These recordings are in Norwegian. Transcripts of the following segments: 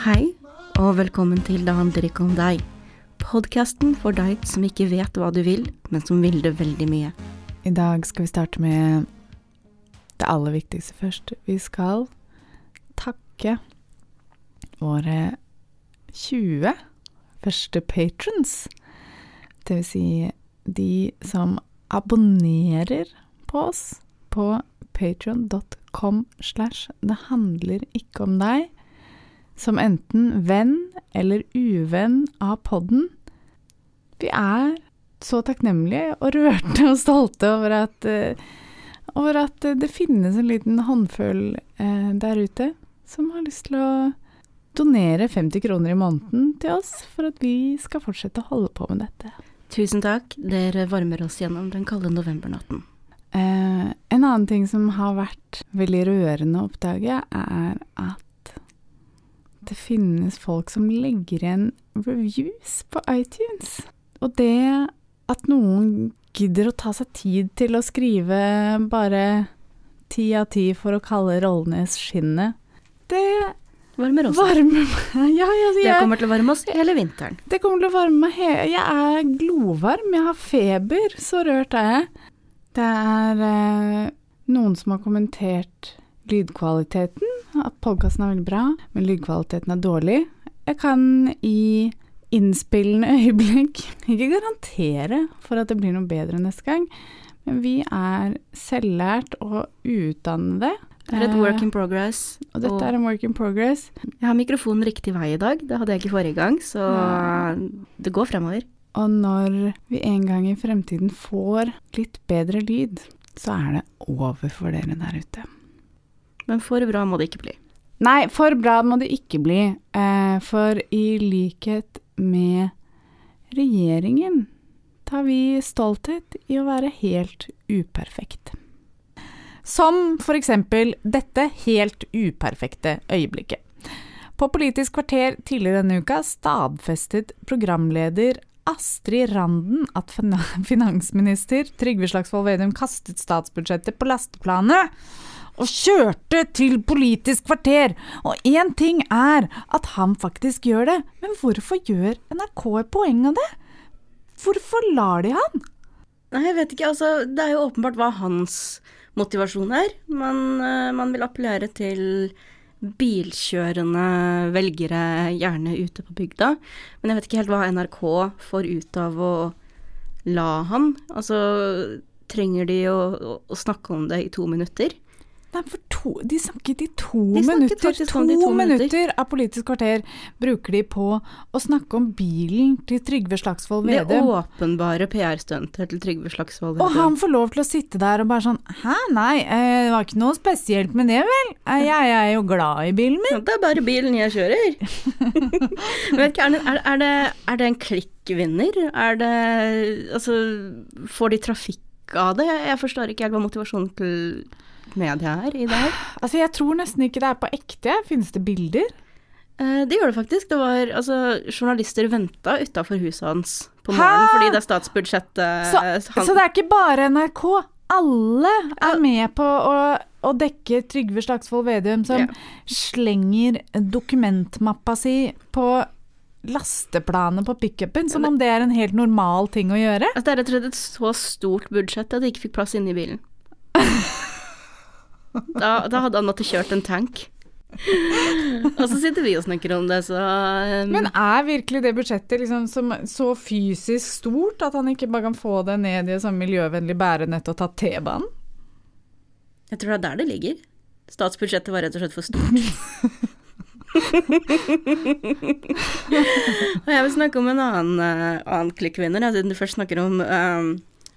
Hei, og velkommen til Det handler ikke om deg. Podkasten for deg som ikke vet hva du vil, men som vil det veldig mye. I dag skal vi starte med det aller viktigste først. Vi skal takke våre 20 første patrons. Det vil si de som abonnerer på oss på patron.com slash det handler ikke om deg, som enten venn eller uvenn av podden. Vi er så takknemlige og rørte og stolte over at, eh, over at det finnes en liten håndfull eh, der ute som har lyst til å donere 50 kroner i måneden til oss for at vi skal fortsette å holde på med dette. Tusen takk, dere varmer oss gjennom den kalde novembernatten. Eh, en annen ting som har vært veldig rørende å oppdage, er at det finnes folk som legger igjen reviews på iTunes. Og det at noen gidder å ta seg tid til å skrive bare ti av ti for å kalle Rollnes skinnet, det Varmer oss. varmer meg. Ja, ja, Det kommer til å varme oss hele vinteren. det kommer til å varme meg hele Jeg er glovarm, jeg har feber, så rørt er jeg. Det er eh, noen som har kommentert lydkvaliteten, at podkasten er veldig bra, men lydkvaliteten er dårlig. Jeg kan i innspillende øyeblikk ikke garantere for at det blir noe bedre neste gang, men vi er selvlært og utdannede. Det er et eh, work in progress. Og dette er en work in progress. Jeg har mikrofonen riktig vei i dag, det hadde jeg ikke forrige gang, så det går fremover. Og når vi en gang i fremtiden får litt bedre lyd, så er det over for dere der ute. Men for bra må det ikke bli. Nei, for bra må det ikke bli. Eh, for i likhet med regjeringen tar vi stolthet i å være helt uperfekt. Som for eksempel dette helt uperfekte øyeblikket. På Politisk kvarter tidligere denne uka stadfestet programleder Astrid Randen at finansminister Trygve Slagsvold Vedum kastet statsbudsjettet på lasteplanet og kjørte til Politisk kvarter. Og én ting er at han faktisk gjør det, men hvorfor gjør NRK et poeng av det? Hvorfor lar de han? Nei, jeg vet ikke, altså det er jo åpenbart hva hans motivasjon er. Man, uh, man vil appellere til bilkjørende velgere, gjerne ute på bygda. Men jeg vet ikke helt hva NRK får ut av å la han. Altså, trenger de å, å, å snakke om det i to minutter? Nei, for to, de snakket i to De snakket minutter. To, to minutter. minutter av Politisk kvarter bruker de på å snakke om bilen til Trygve Slagsvold Det åpenbare PR-stuntet til Trygve Slagsvold Og han får lov til å sitte der og bare sånn Hæ, nei, eh, det var ikke noe spesielt med det, vel? Eh, Jeg er jo glad i bilen min. Ja, Det er bare bilen jeg kjører. Vet ikke, er det, er, er, det, er det en klikkvinner? Er det Altså, får de trafikk av det? Jeg forstår ikke helt hva motivasjonen til media her i dag? Altså, jeg tror nesten ikke det er på ekte. Finnes det bilder? Eh, det gjør det faktisk. Det var altså Journalister venta utafor huset hans på Hæ? morgenen fordi det er statsbudsjettet Så, eh, han, så det er ikke bare NRK. Alle er med på å, å dekke Trygve Slagsvold Vedum, som Ja. slenger dokumentmappa si på lasteplanet på pickupen, som om det er en helt normal ting å gjøre. altså, Det er rett og slett et så stort budsjett at det ikke fikk plass inne i bilen. Da, da hadde han måttet kjørt en tank. Og så sitter vi og snakker om det, så um, Men er virkelig det budsjettet liksom som, så fysisk stort at han ikke bare kan få det ned i et sånn miljøvennlig bærenett og ta T-banen? Jeg tror det er der det ligger. Statsbudsjettet var rett og slett for stort. og jeg vil snakke om en annen, uh, annen klikkvinner, siden du først snakker om um,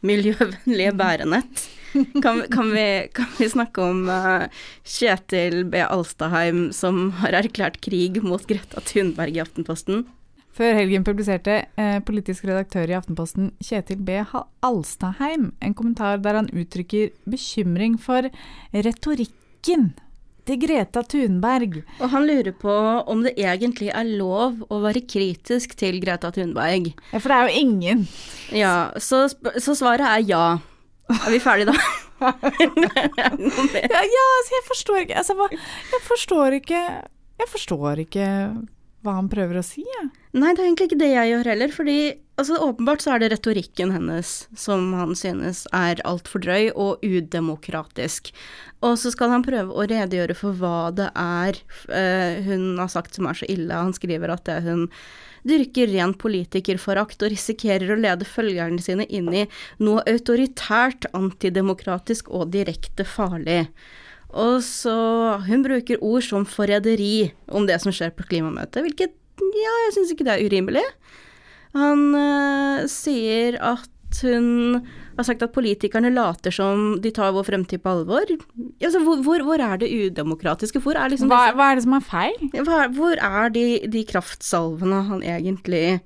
miljøvennlige bærenett. Kan, kan, vi, kan vi snakke om uh, Kjetil B. Alstaheim som har erklært krig mot Greta Thunberg i Aftenposten? Før helgen publiserte eh, politisk redaktør i Aftenposten Kjetil B. Alstaheim en kommentar der han uttrykker bekymring for retorikken til Greta Thunberg. Og han lurer på om det egentlig er lov å være kritisk til Greta Thunberg. Ja, for det er jo ingen. Ja, så, så svaret er ja. Er vi ferdige da? Ja, ja altså, jeg forstår ikke altså, hva, Jeg forstår ikke Jeg forstår ikke hva han prøver å si, jeg. Nei, det er egentlig ikke det jeg gjør heller, fordi altså, åpenbart så er det retorikken hennes som han synes er altfor drøy og udemokratisk. Og så skal han prøve å redegjøre for hva det er uh, hun har sagt som er så ille. Han skriver at det hun dyrker ren politikerforakt og risikerer å lede følgerne sine inn i noe autoritært, antidemokratisk og direkte farlig. Og så Hun bruker ord som forræderi om det som skjer på klimamøtet, hvilket ja, jeg syns ikke det er urimelig. Han uh, sier at hun har sagt at politikerne later som de tar vår fremtid på alvor. Altså, hvor, hvor, hvor, er det udemokratiske? Hvor er liksom hva, hva, er det som er feil? Hva, hvor er de, de kraftsalvene han egentlig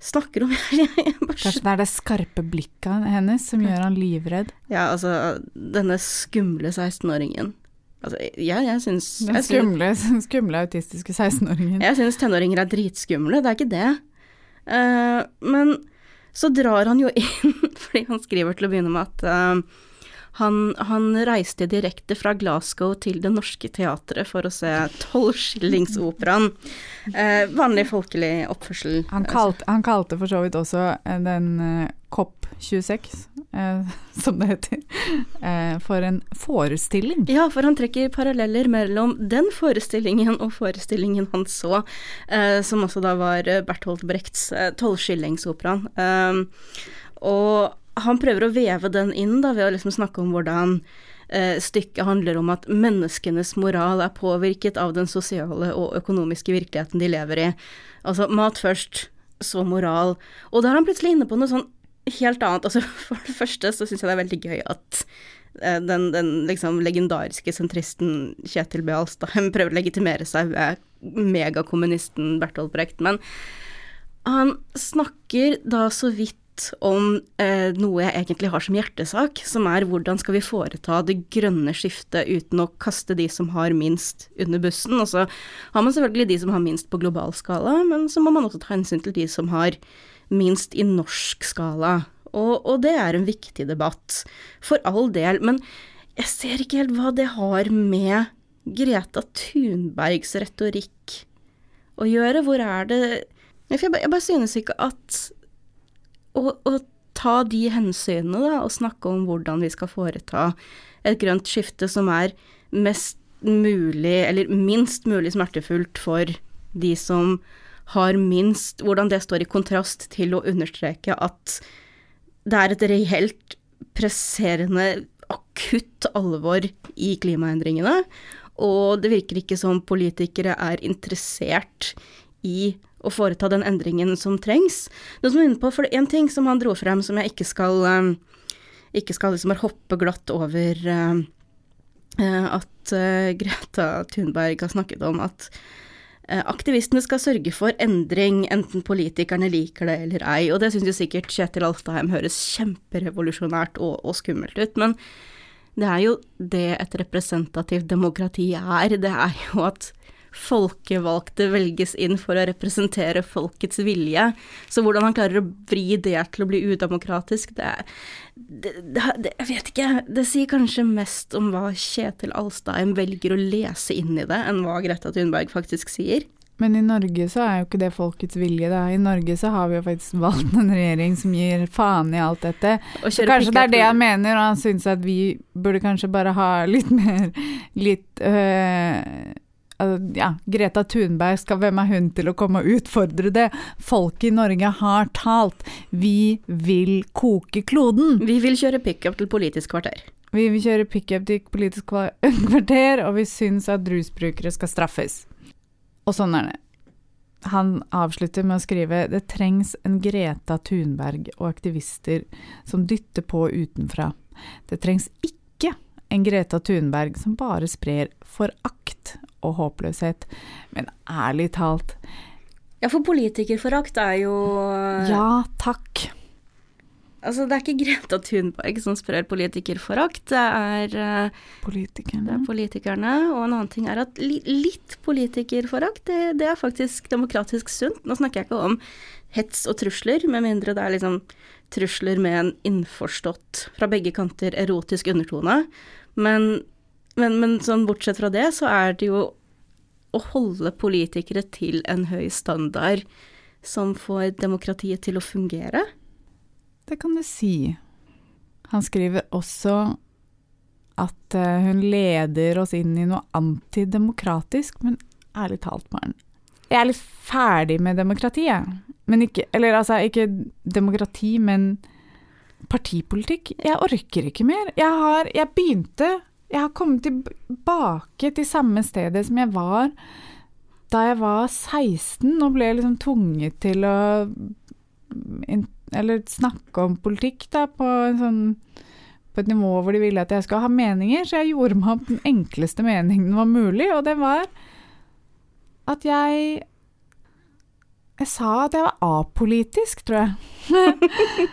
snakker om? Kanskje det er det skarpe blikket hennes som gjør han livredd? Ja, altså, denne skumle 16-åringen. Altså, ja, jeg syns Den skumle, skumle autistiske 16-åringen. Jeg syns tenåringer er dritskumle, det er ikke det. Uh, men så drar han jo inn, fordi han skriver til å begynne med at uh, han, han, reiste direkte fra Glasgow til Det Norske Teatret for å se Tolvskillingsoperaen. Eh, vanlig folkelig oppførsel. Han kalte, han kalte, for så vidt også eh, den eh, COP26, eh, som det heter, eh, for en forestilling. Ja, for han trekker paralleller mellom den forestillingen og forestillingen han så, eh, som også da var Berthold Brechts Tolvskillingsoperaen. og han prøver å veve den inn da, ved å liksom snakke om hvordan eh, stykket handler om at menneskenes moral er påvirket av den sosiale og økonomiske virkeligheten de lever i. Altså mat først, så moral. Og da er han plutselig inne på noe sånn helt annet. Altså for det første så syns jeg det er veldig gøy at eh, den, den liksom legendariske sentristen Kjetil B. Alstadheim prøver å legitimere seg ved megakommunisten Bertolt Brecht. Men han snakker da så vidt om eh, noe jeg egentlig har som hjertesak, som er hvordan skal vi foreta det grønne skiftet uten å kaste de som har minst under bussen. Og så har man selvfølgelig de som har minst på global skala, men så må man også ta hensyn til de som har minst i norsk skala. Og, og det er en viktig debatt, for all del. Men jeg ser ikke helt hva det har med Greta Thunbergs retorikk å gjøre. Hvor er det Jeg bare, synes ikke at å, å ta de hensynene, da, og snakke om hvordan vi skal foreta et grønt skifte som er mest mulig, eller minst mulig smertefullt for de som har minst, hvordan det står i kontrast til å understreke at det er et reelt presserende, akutt alvor i klimaendringene, og det virker ikke som politikere er interessert i å foreta den endringen som trengs. Noe som er inne på, for En ting som han dro frem som jeg ikke skal, um, ikke skal liksom hoppe glatt over uh, at uh, Greta Thunberg har snakket om at aktivistene skal sørge for endring, enten politikerne liker det eller ei. Og det syns jo sikkert Kjetil Alstaheim høres kjemperevolusjonært og, og skummelt ut. men det er jo det et representativt demokrati er. Det er jo at folkevalgte velges inn for å representere folkets vilje. Så hvordan han klarer å vri det til å bli udemokratisk, det, det, det, det Jeg vet ikke. Det sier kanskje mest om hva Kjetil Alstheim velger å lese inn i det, enn hva Greta Thunberg faktisk sier. Men i Norge så er jo ikke det folkets vilje, da. I Norge så har vi jo faktisk valgt en regjering som gir faen i alt dette. Så kanskje det er det han mener, og han syns at vi burde kanskje bare ha litt mer Litt øh, ja, Greta Thunberg, skal, hvem er hun til å komme og utfordre det? Folk i Norge har talt. Vi vil koke kloden. Vi vil kjøre pickup til Politisk kvarter. Vi vil kjøre pickup til Politisk kvarter, og vi syns at rusbrukere skal straffes. Og sånn er det. Han avslutter med å skrive det trengs en Greta Thunberg og aktivister som dytter på utenfra. Det trengs ikke en Greta Thunberg som bare sprer forakt og håpløshet. Men ærlig talt Ja, for politikerforakt er jo Ja, takk. Altså, det er ikke Greta Thunberg som sprer politikerforakt, det er uh, politikerne. Det er politikerne. Og en annen ting er at li litt politikerforakt, det, det, er faktisk demokratisk sunt. Nå snakker jeg ikke om hets og trusler, med mindre det er liksom trusler med en innforstått, fra begge kanter, erotisk undertone. Men men, men, sånn bortsett fra det, så er det jo å holde politikere til en høy standard som får demokratiet til å fungere? Det kan du si. Han skriver også at eh, hun leder oss inn i noe antidemokratisk, men ærlig talt, Maren. Jeg er litt ferdig med demokrati. Men ikke Eller altså, ikke demokrati, men partipolitikk. Jeg orker ikke mer. Jeg har Jeg begynte Jeg har kommet tilbake til samme stedet som jeg var da jeg var 16 og ble liksom tvunget til å Eller snakke om politikk, da, på en sånn på et nivå hvor de ville at jeg skulle ha meninger, så jeg gjorde meg opp den enkleste meningen var mulig, og det var at jeg Jeg sa at jeg var apolitisk, tror jeg.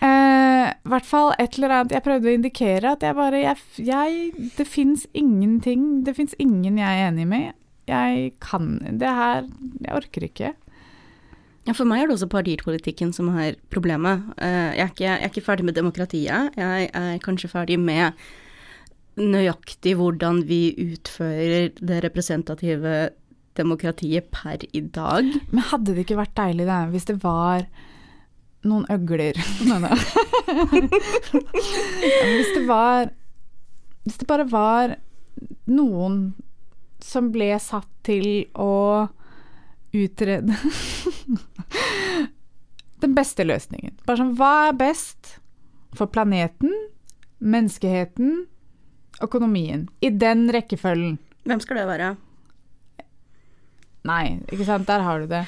Eh, hvert fall et eller annet Jeg prøvde å indikere at jeg bare jeg, jeg, Det fins ingenting Det fins ingen jeg er enig med. Jeg kan Det her Jeg orker ikke. Ja, For meg er det også partipolitikken som er problemet. Eh, jeg er, ikke, jeg er ikke ferdig med demokratiet. Jeg er kanskje ferdig med nøyaktig hvordan vi utfører det representative demokratiet per i dag. Men hadde det ikke vært deilig det, hvis det var noen øgler hvis det var Hvis det bare var noen som ble satt til å utrede den beste løsningen. Bare sånn Hva er best for planeten, menneskeheten, økonomien? I den rekkefølgen. Hvem skal det være? Nei, ikke sant. Der har du det.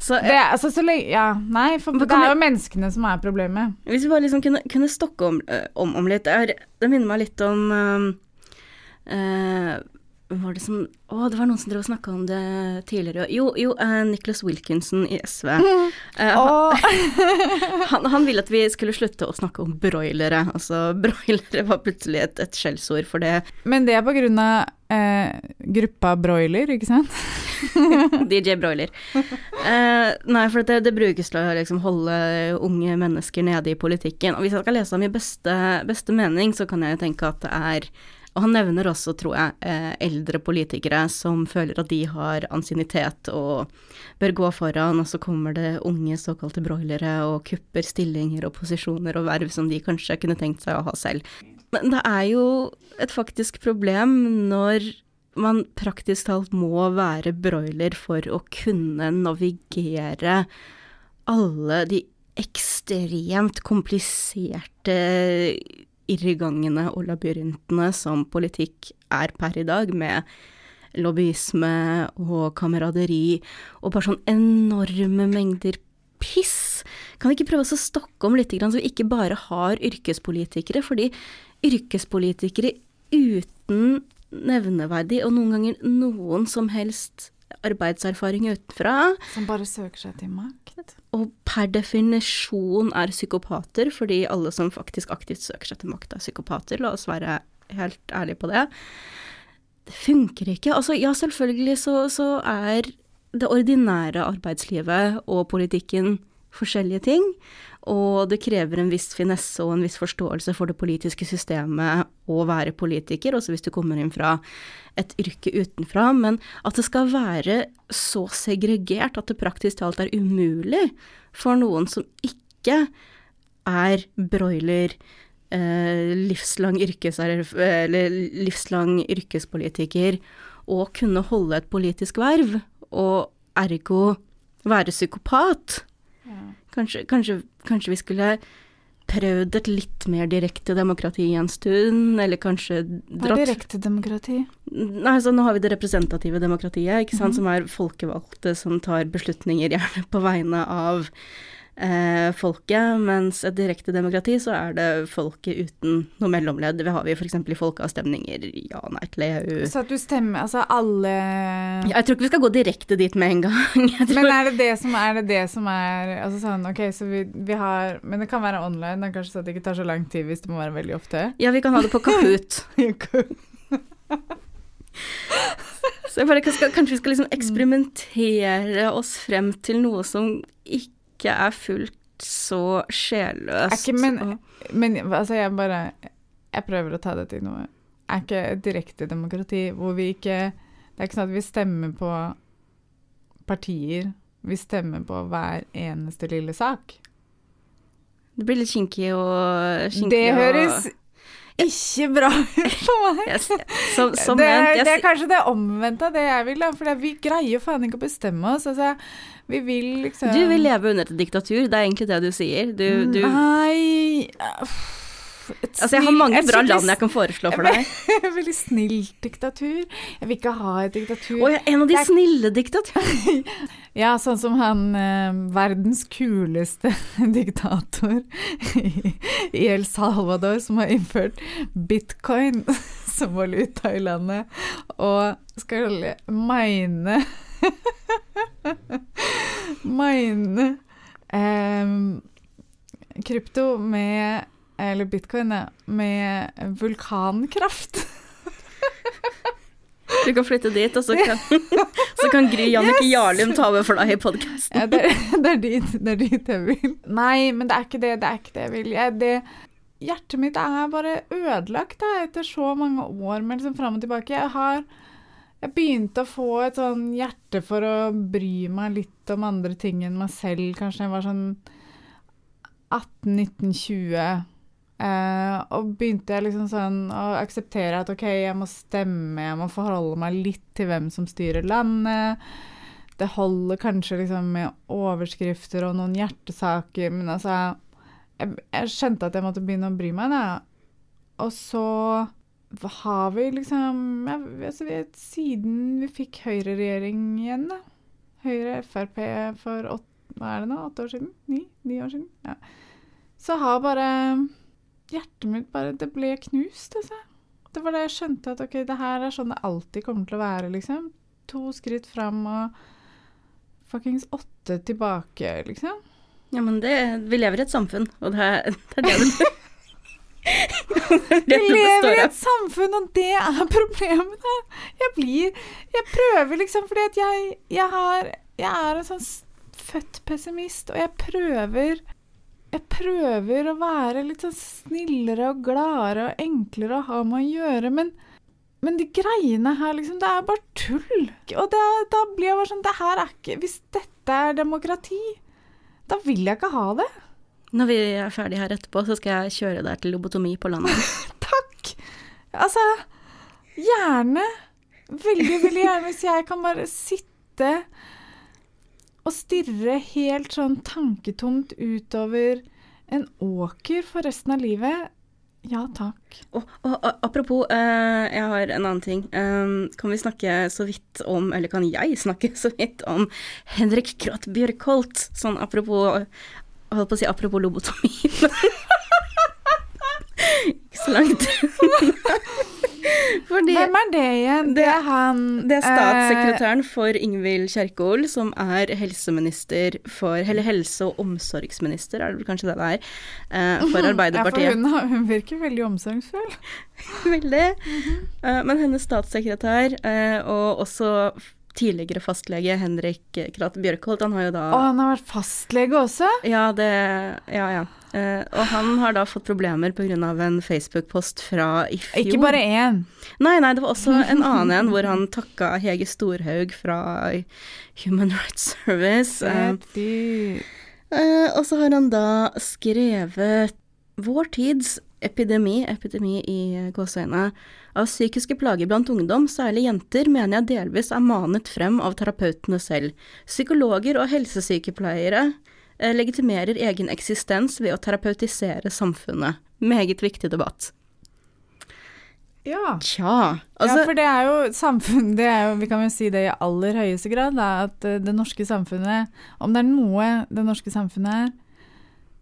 Så, det altså, så lenge Ja, nei, for det er jo menneskene som er problemet. Hvis vi bare liksom kunne, kunne stokke om, eh, om, om litt er, det minner meg litt om uh, eh, var det som Å, det var noen som drev og snakka om det tidligere. Jo, jo uh, Nicholas Wilkinson i SV. Uh, han, han, han ville at vi skulle slutte å snakke om broilere. Altså, broilere var plutselig et, et skjellsord for det. Men det er på grunn av uh, gruppa broiler, ikke sant? DJ Broiler. Eh, nei, for det, det brukes til å liksom holde unge mennesker nede i politikken. Og hvis jeg skal lese om i beste, beste mening, så kan jeg tenke at det er Og han nevner også, tror jeg, eh, eldre politikere som føler at de har ansiennitet og bør gå foran, og så kommer det unge såkalte broilere og kupper stillinger og posisjoner og verv som de kanskje kunne tenkt seg å ha selv. Men det er jo et faktisk problem når man praktisk talt må være broiler for å kunne navigere alle de ekstremt kompliserte irrgangene og labyrintene som politikk er per i dag, med lobbyisme og kameraderi og bare sånn enorme mengder piss. Kan vi ikke prøve oss å stokke om litt, så vi ikke bare har yrkespolitikere? Fordi yrkespolitikere uten nevneverdig, og noen ganger noen som helst arbeidserfaring utenfra, Som bare søker seg til makt. Og per definisjon er psykopater, fordi alle som faktisk aktivt søker seg til makt, er psykopater. La oss være helt ærlige på det. Det funker ikke. Altså, ja, selvfølgelig så, så er det ordinære arbeidslivet og politikken forskjellige ting, og det krever en viss finesse og en viss forståelse for det politiske systemet å være politiker, også hvis du kommer inn fra et yrke utenfra, men at det skal være så segregert at det praktisk talt er umulig for noen som ikke er broiler, eh, livslang, yrkes, livslang yrkespolitiker, å kunne holde et politisk verv, og ergo være psykopat. Kanskje, kanskje, kanskje vi skulle prøvd et litt mer direkte demokrati en stund, eller kanskje Hva er direktedemokrati? Nei, så nå har vi det representative demokratiet, ikke sant, Mhm. som er folkevalgte som tar beslutninger gjerne på vegne av eh, folket, mens et direkte demokrati så er det folket uten noe mellomledd. Det har vi f.eks. i folkeavstemninger, ja, nei til EU. Så at du stemmer Altså alle Jeg tror ikke vi skal gå direkte dit med en gang. Tror, Men er det det som er det, det som er Altså sånn, ok, så vi, vi har Men det kan være online, det kanskje så at det ikke tar så lang tid hvis det må være veldig ofte. ja, vi kan ha det på Kahoot. Så jeg bare, skal, kanskje vi skal liksom eksperimentere oss frem til noe som ikke er fullt så sjelløst. ikke, men, men altså, jeg bare Jeg prøver å ta det til noe. Er ikke et direkte demokrati hvor vi ikke Det er ikke sånn at vi stemmer på partier. Vi stemmer på hver eneste lille sak. Det blir litt kinkig og kinkig Det og- høres ikke bra for meg. Yes, Som, som det, nevnt, yes. det er kanskje det omvendte av det jeg vil. For vi greier faen ikke å bestemme oss. Altså, vi vil liksom Du vil leve under et diktatur, det er egentlig det du sier. Du, du Nei Altså, jeg har mange bra land jeg kan foreslå for deg. Veldig snilt diktatur. Jeg vil ikke ha et diktatur. Og en av de Jeg- snille diktaturene. Ja, sånn som han eh, verdens kuleste diktator i, i El Salvador, som har innført bitcoin som valuta i landet, og skal mine Mine eh, krypto med Eller bitcoin, ja, med vulkankraft. Du kan flytte dit, og så kan, så kan Gry Jannicke Jarlum ta over for deg i podkasten. Ja, det, det, dit, det er dit jeg vil. Nei, men det er ikke det, det er ikke det jeg vil. Jeg, det, hjertet mitt er bare ødelagt da, etter så mange år med liksom fram og tilbake. Jeg har jeg begynte å få et sånn hjerte for å bry meg litt om andre ting enn meg selv, kanskje jeg var sånn 18-19-20. Eh, og begynte jeg liksom sånn å akseptere at ok, jeg må stemme, jeg må forholde meg litt til hvem som styrer landet. Det holder kanskje liksom med overskrifter og noen hjertesaker, men altså Jeg, jeg skjønte at jeg måtte begynne å bry meg, da. Og så har vi liksom ja, altså vi, Siden vi fikk høyreregjering igjen, da. Høyre Frp for åtte, hva er det nå, åtte år siden? Ni? Ni år siden? Ja. Så har bare hjertet mitt bare Det ble knust, altså. Det var da jeg skjønte at ok, det her er sånn det alltid kommer til å være, liksom. To skritt fram og fuckings åtte tilbake, liksom. Ja, men det, vi lever i et samfunn, og det er det er det Vi er lever i et samfunn, og det er problemet. Jeg blir Jeg prøver liksom fordi at jeg, jeg har Jeg er en sånn født pessimist, og jeg prøver Jeg prøver å være litt sånn snillere og gladere og enklere å ha med å gjøre, men men de greiene her, liksom, det er bare tull. Og det, da blir jeg bare sånn Det her er ikke Hvis dette er demokrati, da vil jeg ikke ha det. Når vi er ferdige her etterpå, så skal jeg kjøre deg til lobotomi på landet. Takk! Altså, gjerne. Veldig, veldig gjerne hvis jeg kan bare sitte og stirre helt sånn tanketomt utover en åker for resten av livet. Ja takk. Og, og, apropos, eh, jeg har en annen ting. Eh, kan vi snakke så vidt om, eller kan jeg snakke så vidt om Henrik Krath Bjørkholt? Sånn apropos holdt på å si apropos lobotomi, Ikke så langt. Fordi Hvem er det igjen? Det er han det er eh, statssekretæren for Ingvild Kjerkol, som er helseminister for Eller helse- og omsorgsminister, er det kanskje det det er, eh, for Arbeiderpartiet. Ja, for hun, hun virker veldig omsorgsfull. Veldig. Eh, men hennes statssekretær, eh, og også tidligere fastlege Henrik Krath Bjørkholt, han har jo da Å, han har vært fastlege også. Ja, det Ja, ja. Uh, og han har da fått problemer pga. en Facebook-post fra i fjor. Ikke bare én. Nei, nei, det var også en annen en hvor han takka Hege Storhaug fra Human Rights Service. Uh, uh. Og så har han da skrevet Vår tids epidemi, epidemi i gåseøyne, av psykiske plager blant ungdom, særlig jenter, mener jeg delvis er manet frem av terapeutene selv. Psykologer og helsesykepleiere eh, legitimerer egen eksistens ved å terapeutisere samfunnet. Meget viktig debatt. Ja. Tja, altså ja, for det er jo samfunn det er jo, Vi kan jo si det i aller høyeste grad, da, at eh, det norske samfunnet Om det er noe det norske samfunnet er,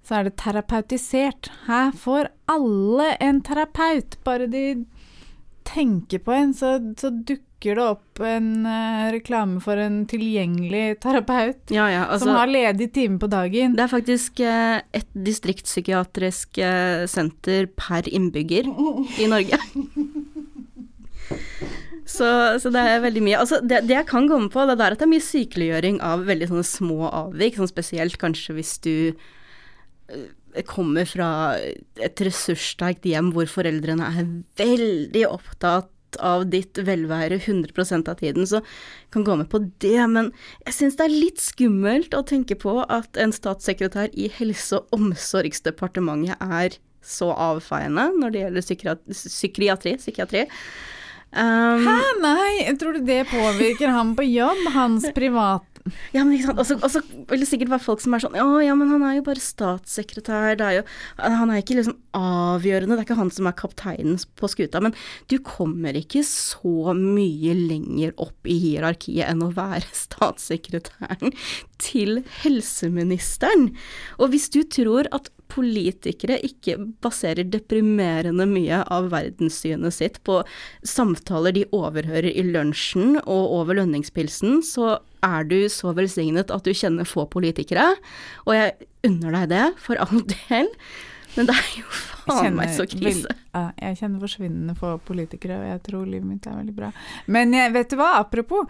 så er det terapeutisert. Her får alle en terapeut. Bare de tenker på en, så, så dukker det opp en uh, reklame for en tilgjengelig terapeut Ja, ja, altså som har ledig time på dagen. Det er faktisk uh, et distriktspsykiatrisk uh, senter per innbygger i Norge. Så, så det er veldig mye. Altså, det, det jeg kan komme på, det er at det er mye sykeliggjøring av veldig sånne små avvik, sånn spesielt kanskje hvis du kommer fra et ressurssterkt hjem hvor foreldrene er veldig opptatt av ditt velvære 100% av tiden, så kan gå med på det. Men jeg syns det er litt skummelt å tenke på at en statssekretær i Helse- og omsorgsdepartementet er så avfeiende når det gjelder psykiatri. psykiatri. Um, Hæ, nei, tror du det påvirker ham på jobb? Hans privat ja, men ikke sant. Og så vil det sikkert være folk som er sånn Å ja, men han er jo bare statssekretær. Er jo Han er ikke liksom avgjørende. Det er ikke han som er kapteinen på skuta. Men du kommer ikke så mye lenger opp i hierarkiet enn å være statssekretæren til helseministeren. Og hvis du tror at politikere ikke baserer deprimerende mye av verdenssynet sitt på samtaler de overhører i lunsjen og over lønningspilsen, så er du så velsignet at du kjenner få politikere, og jeg unner deg det, for all del. Men det er jo faen meg så krise. ja, jeg kjenner forsvinnende få politikere, og jeg tror livet mitt er veldig bra. Men jeg, vet du hva, apropos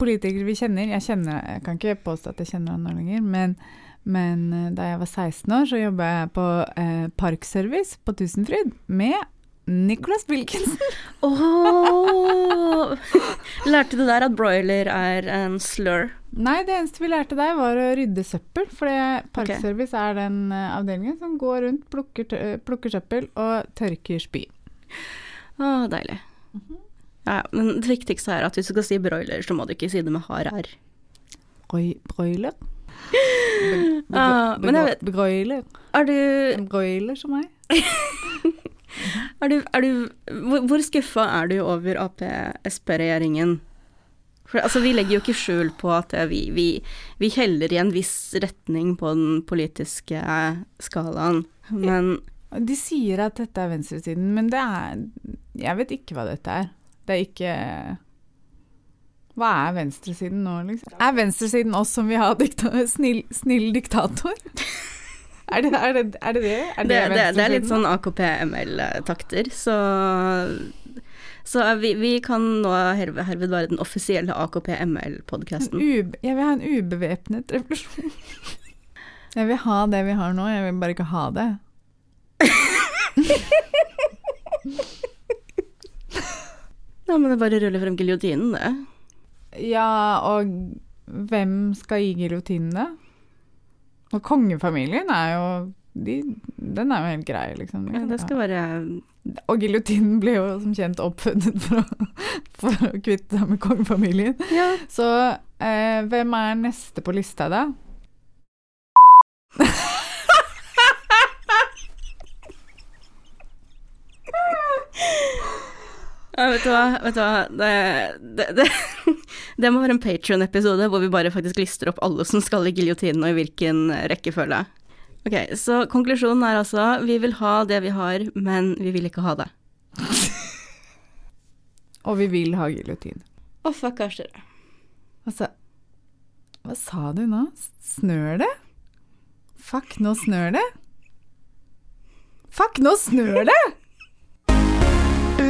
politikere vi kjenner Jeg kjenner, jeg kan ikke påstå at jeg kjenner han nå lenger, men, men eh, da jeg var 16 år, så jobba jeg på eh, Parkservice på Tusenfryd med Nicholas Wilkinson. oh, lærte du der at broiler er en slur? Nei, det eneste vi lærte der, var å rydde søppel. For Parkservice okay. er den uh, avdelingen som går rundt, plukker, plukker søppel og tørker spy. Å, oh, deilig. Mm -hmm. Ja, men det viktigste er at hvis du skal si broiler, så må du ikke si det med hard r. Broiler? Be, be, ah, men jeg vet Broiler. Er du En broiler som meg? Er du, er du, hvor hvor skuffa er du over Ap-Sp-regjeringen? For altså, vi legger jo ikke skjul på at vi, vi, vi, heller i en viss retning på den politiske skalaen, men De sier at dette er venstresiden, men det er Jeg vet ikke hva dette er. Det er ikke Hva er venstresiden nå, liksom? Er venstresiden oss som vil ha dikta snill, snill diktator? Er det er det? Er det, det? Er det, det, det, er litt sånn AKP-ML-takter, så så vi, vi, kan nå herved være den offisielle AKP-ML-podkasten. Jeg vil ha en ubevæpnet revolusjon. Jeg vil ha det vi har nå, jeg vil bare ikke ha det. ja, men det bare ruller frem giljotinen, det. Ja, og hvem skal gi giljotinen det? Og kongefamilien er jo de, Den er jo helt grei, liksom. Ja, det skal være Og giljotinen ble jo som kjent oppfunnet for å, for å kvitte seg med kongefamilien. Ja. Så eh, hvem er neste på lista, da? Ja, vet du hva, vet du hva. Det, det, det, det må være en Patrion-episode hvor vi bare faktisk lister opp alle som skal i giljotinen, og i hvilken rekkefølge. Ok, så konklusjonen er altså vi vil ha det vi har, men vi vil ikke ha det. og vi vil ha giljotin. Å, fuckars dere. Altså Hva sa du nå? Snør det? Fuck, nå snør det? Fuck, nå snør det!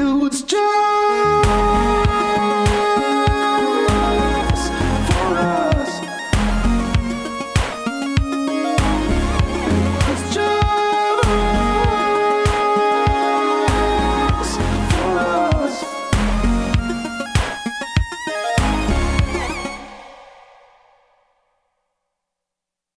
builds joy.